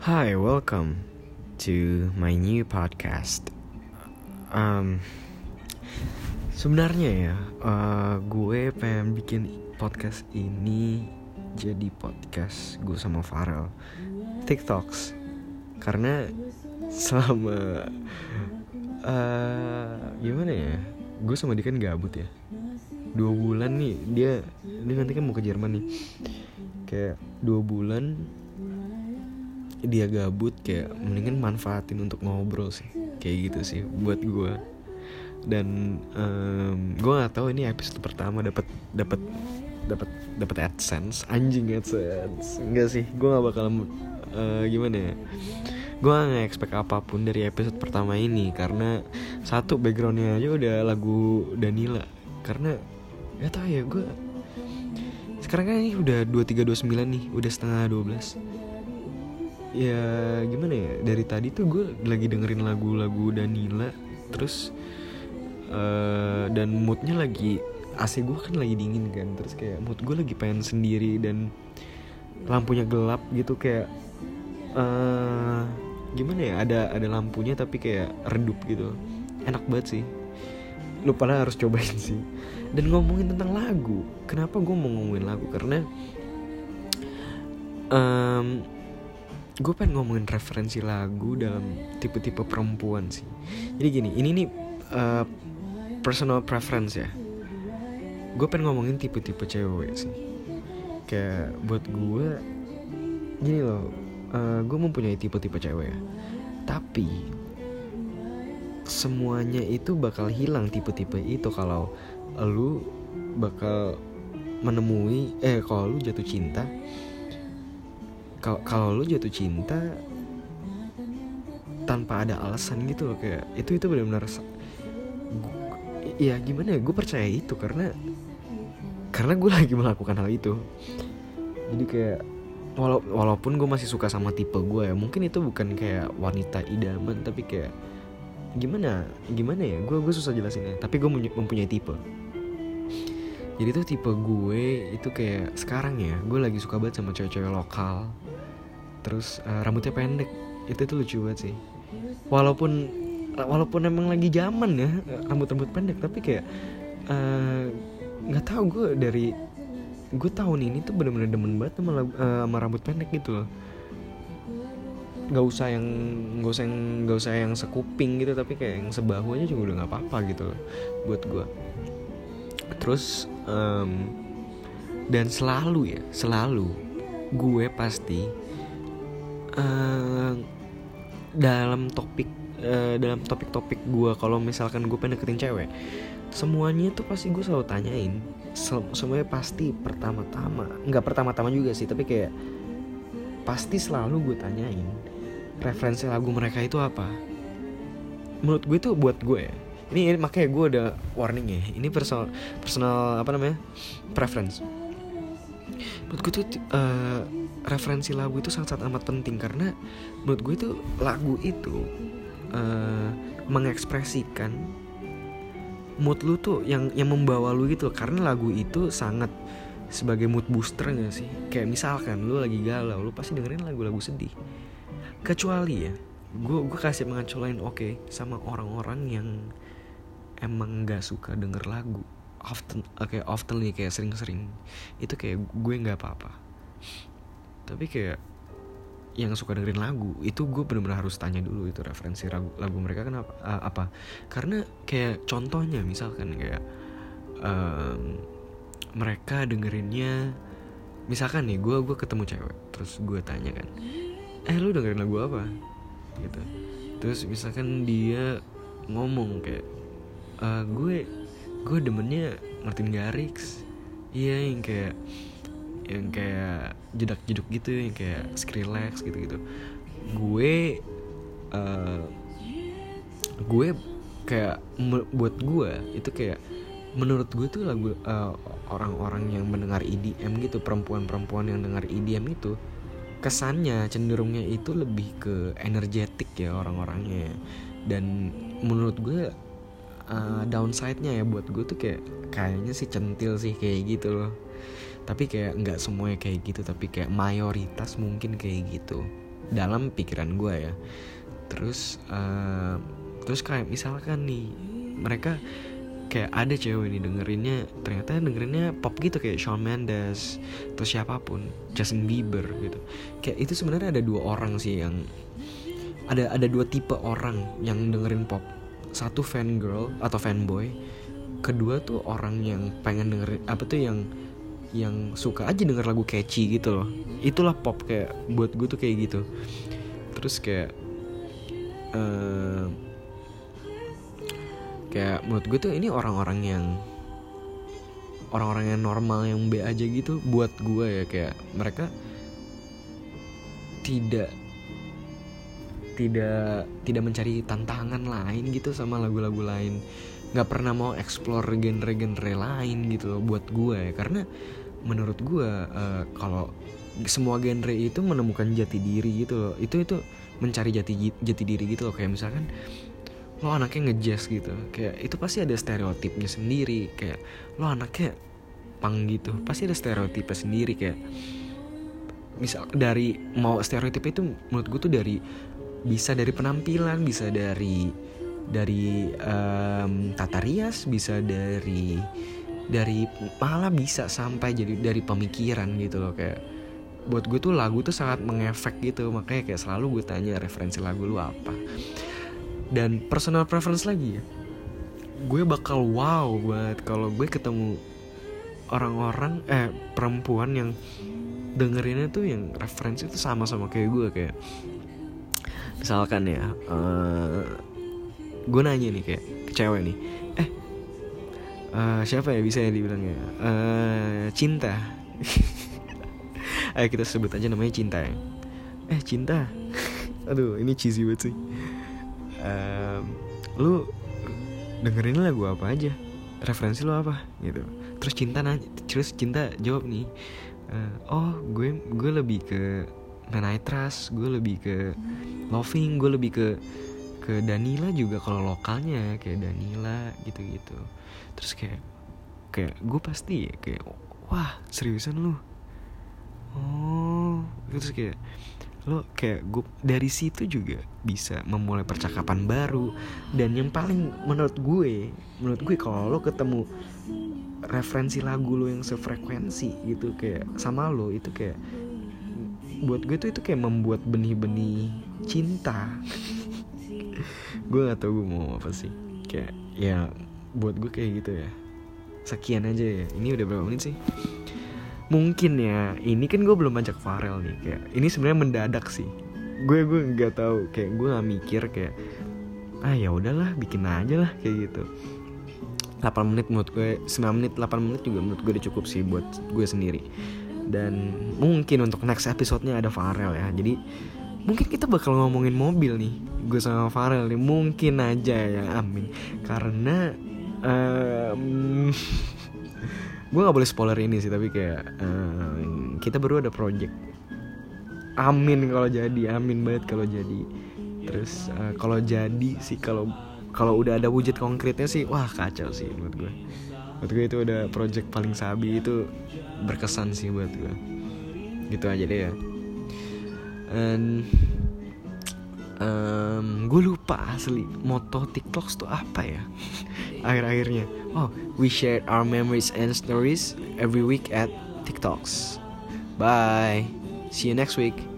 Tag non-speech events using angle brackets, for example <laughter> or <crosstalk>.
Hi, welcome to my new podcast. Um, sebenarnya ya, uh, gue pengen bikin podcast ini jadi podcast gue sama Farel, TikToks, karena selama uh, gimana ya, gue sama dia kan gabut ya, dua bulan nih dia dia nanti kan mau ke Jerman nih, kayak dua bulan dia gabut kayak mendingan manfaatin untuk ngobrol sih. Kayak gitu sih buat gue dan um, gue nggak tahu ini episode pertama dapat dapat dapat dapat adsense. Anjing adsense. Enggak sih gue nggak bakal uh, gimana ya? Gue nggak expect apa pun dari episode pertama ini karena satu backgroundnya aja udah lagu Danila. Karena gak tau ya gue sekarang kan ini udah dua tiga dua sembilan nih udah setengah dua belas ya gimana ya? Dari tadi tuh gue lagi dengerin lagu-lagu Danila terus uh, dan moodnya lagi AC gue kan lagi dingin kan terus kayak mood gue lagi pengen sendiri dan lampunya gelap gitu kayak uh, gimana ya? Ada ada lampunya tapi kayak redup gitu. Enak banget sih. Lu pada harus cobain <laughs> sih. Dan ngomongin tentang lagu kenapa gue mau ngomongin lagu? Karena um, gue pengen ngomongin referensi lagu dalam tipe-tipe perempuan sih. Jadi gini ini nih uh, personal preference ya. Gue pengen ngomongin tipe-tipe cewek sih. Kayak buat gue gini loh uh, gue mempunyai tipe-tipe cewek ya. Tapi semuanya itu bakal hilang tipe-tipe itu kalau lu bakal menemui eh kalau lu jatuh cinta kalau lu jatuh cinta tanpa ada alasan gitu loh kayak itu itu benar-benar ya gimana ya gue percaya itu karena karena gue lagi melakukan hal itu. Jadi kayak walau, walaupun gue masih suka sama tipe gue ya mungkin itu bukan kayak wanita idaman tapi kayak gimana gimana ya gue gue susah jelasinnya tapi gue mempunyai tipe. Jadi tuh tipe gue itu kayak sekarang ya gue lagi suka banget sama cewek-cewek lokal terus uh, rambutnya pendek. Itu tuh lucu banget sih. Walaupun walaupun emang lagi zaman ya rambut rambut pendek tapi kayak nggak uh, tahu gue dari gue tahun ini tuh bener-bener demen banget sama, uh, sama rambut pendek gitu loh. Nggak usah yang nggak usah yang nggak usah yang sekuping gitu tapi kayak yang sebahu aja juga udah nggak apa-apa gitu loh buat gue terus um, dan selalu ya selalu gue pasti uh, dalam topik uh, dalam topik-topik gue kalau misalkan gue pengen deketin cewek semuanya tuh pasti gue selalu tanyain. Semuanya pasti pertama-tama nggak pertama-tama juga sih tapi kayak pasti selalu gue tanyain referensi lagu mereka itu apa. Menurut gue tuh buat gue ya. Ini, ini makanya gue ada warning ya ini personal personal apa namanya preference. Menurut gue tuh uh, referensi lagu itu sangat-sangat amat penting karena menurut gue itu lagu itu uh, mengekspresikan mood lu tuh yang yang membawa lu gitu karena lagu itu sangat sebagai mood booster gak sih? Kayak misalkan lu lagi galau lu pasti dengerin lagu-lagu sedih. Kecuali ya gue gue kasih mengacu lain oke okay, sama orang-orang yang emang nggak suka denger lagu. Often oke often nih kayak sering-sering. Itu kayak gue nggak apa-apa tapi kayak yang suka dengerin lagu itu gue benar-benar harus tanya dulu itu referensi lagu, lagu mereka kenapa uh, apa. Karena kayak contohnya misalkan kayak um, mereka dengerinnya misalkan nih gue gue ketemu cewek terus gue tanya kan eh lu dengerin lagu apa? Gitu. Terus misalkan dia ngomong kayak uh, gue gue demennya Martin Garrix. Iya yang kayak yang kayak jedak jeduk gitu yang kayak Skrillex gitu gitu gue uh, gue kayak buat gue itu kayak menurut gue tuh lagu uh, orang-orang yang mendengar EDM gitu perempuan-perempuan yang dengar EDM itu kesannya cenderungnya itu lebih ke energetik ya orang-orangnya dan menurut gue uh, downside-nya ya buat gue tuh kayak kayaknya sih centil sih kayak gitu loh tapi kayak nggak semuanya kayak gitu tapi kayak mayoritas mungkin kayak gitu. Dalam pikiran gue ya. Terus uh, terus kayak misalkan nih mereka kayak ada cewek nih dengerinnya ternyata dengerinnya pop gitu kayak Shawn Mendes atau siapa pun Justin Bieber gitu. Kayak itu sebenarnya ada dua orang sih yang ada ada dua tipe orang yang dengerin pop. Satu fan girl atau fanboy kedua tuh orang yang pengen dengerin apa tuh yang yang suka aja denger lagu catchy gitu loh. Itulah pop kayak buat gue tuh kayak gitu. Terus kayak uh, kayak menurut gue tuh ini orang-orang yang orang-orang yang normal yang B aja gitu buat gue ya. Kayak mereka tidak tidak tidak mencari tantangan lain gitu sama lagu-lagu lain nggak pernah mau explore genre-genre lain gitu loh buat gue ya. Karena menurut gue uh, kalau semua genre itu menemukan jati diri gitu loh. Itu itu mencari jati jati diri gitu loh. Kayak misalkan lo anaknya ngejazz gitu kayak itu pasti ada stereotipnya sendiri. Kayak lo anaknya pang gitu pasti ada stereotipnya sendiri. Kayak misal dari mau stereotip itu menurut gue tuh dari bisa dari penampilan bisa dari dari um, tata rias bisa dari dari malah bisa sampai jadi dari pemikiran gitu loh kayak buat gue tuh lagu tuh sangat mengefek gitu. Makanya kayak selalu gue tanya referensi lagu lu apa. Dan personal preference lagi ya gue bakal wow banget kalau gue ketemu orang-orang eh perempuan yang dengerinnya tuh yang referensi itu sama-sama kayak gue kayak misalkan ya uh, gue nanya nih kayak ke cewek nih. Eh uh, siapa ya bisa ya dibilangnya uh, cinta. <laughs> Ayo kita sebut aja namanya cinta ya. Eh cinta? <laughs> Aduh ini cheesy banget sih. Um, lu dengerin lagu apa aja? Referensi lu apa? Gitu. Terus cinta nanya terus cinta jawab nih. Uh, oh gue gue lebih ke Night Trust gue lebih ke Loving gue lebih ke ke Danila juga kalau lokalnya kayak Danila gitu gitu terus kayak kayak gue pasti kayak wah seriusan lu? Oh terus kayak lo kayak gue dari situ juga bisa memulai percakapan baru. Dan yang paling menurut gue menurut gue kalau lo ketemu referensi lagu lo yang sefrekuensi gitu kayak sama lo itu kayak buat gue tuh itu kayak membuat benih-benih cinta gue nggak tahu gue mau apa sih. Kayak ya buat gue kayak gitu ya. Sekian aja ya. Ini udah berapa menit sih? Mungkin ya ini kan gue belum ajak Farel nih. Kayak ini sebenarnya mendadak sih. Gue gue nggak tahu. Kayak gue nggak mikir kayak ah ya udahlah bikin aja lah kayak gitu. 8 menit menurut gue 9 menit 8 menit juga menurut gue udah cukup sih buat gue sendiri. Dan mungkin untuk next episode-nya ada Farel ya. Jadi mungkin kita bakal ngomongin mobil nih gue sama Farel nih. Mungkin aja ya amin. Karena um, <laughs> gue nggak boleh spoiler ini sih tapi kayak uh, kita baru ada project. Amin kalau jadi amin banget kalau jadi. Terus uh, kalau jadi sih kalau kalau udah ada wujud konkretnya sih wah kacau sih menurut gue menurut gue itu udah project paling sabi itu berkesan sih buat gue gitu aja deh ya and um, gue lupa asli moto TikToks tuh apa ya. <laughs> Akhir-akhirnya. Oh we share our memories and stories every week at TikToks. Bye. See you next week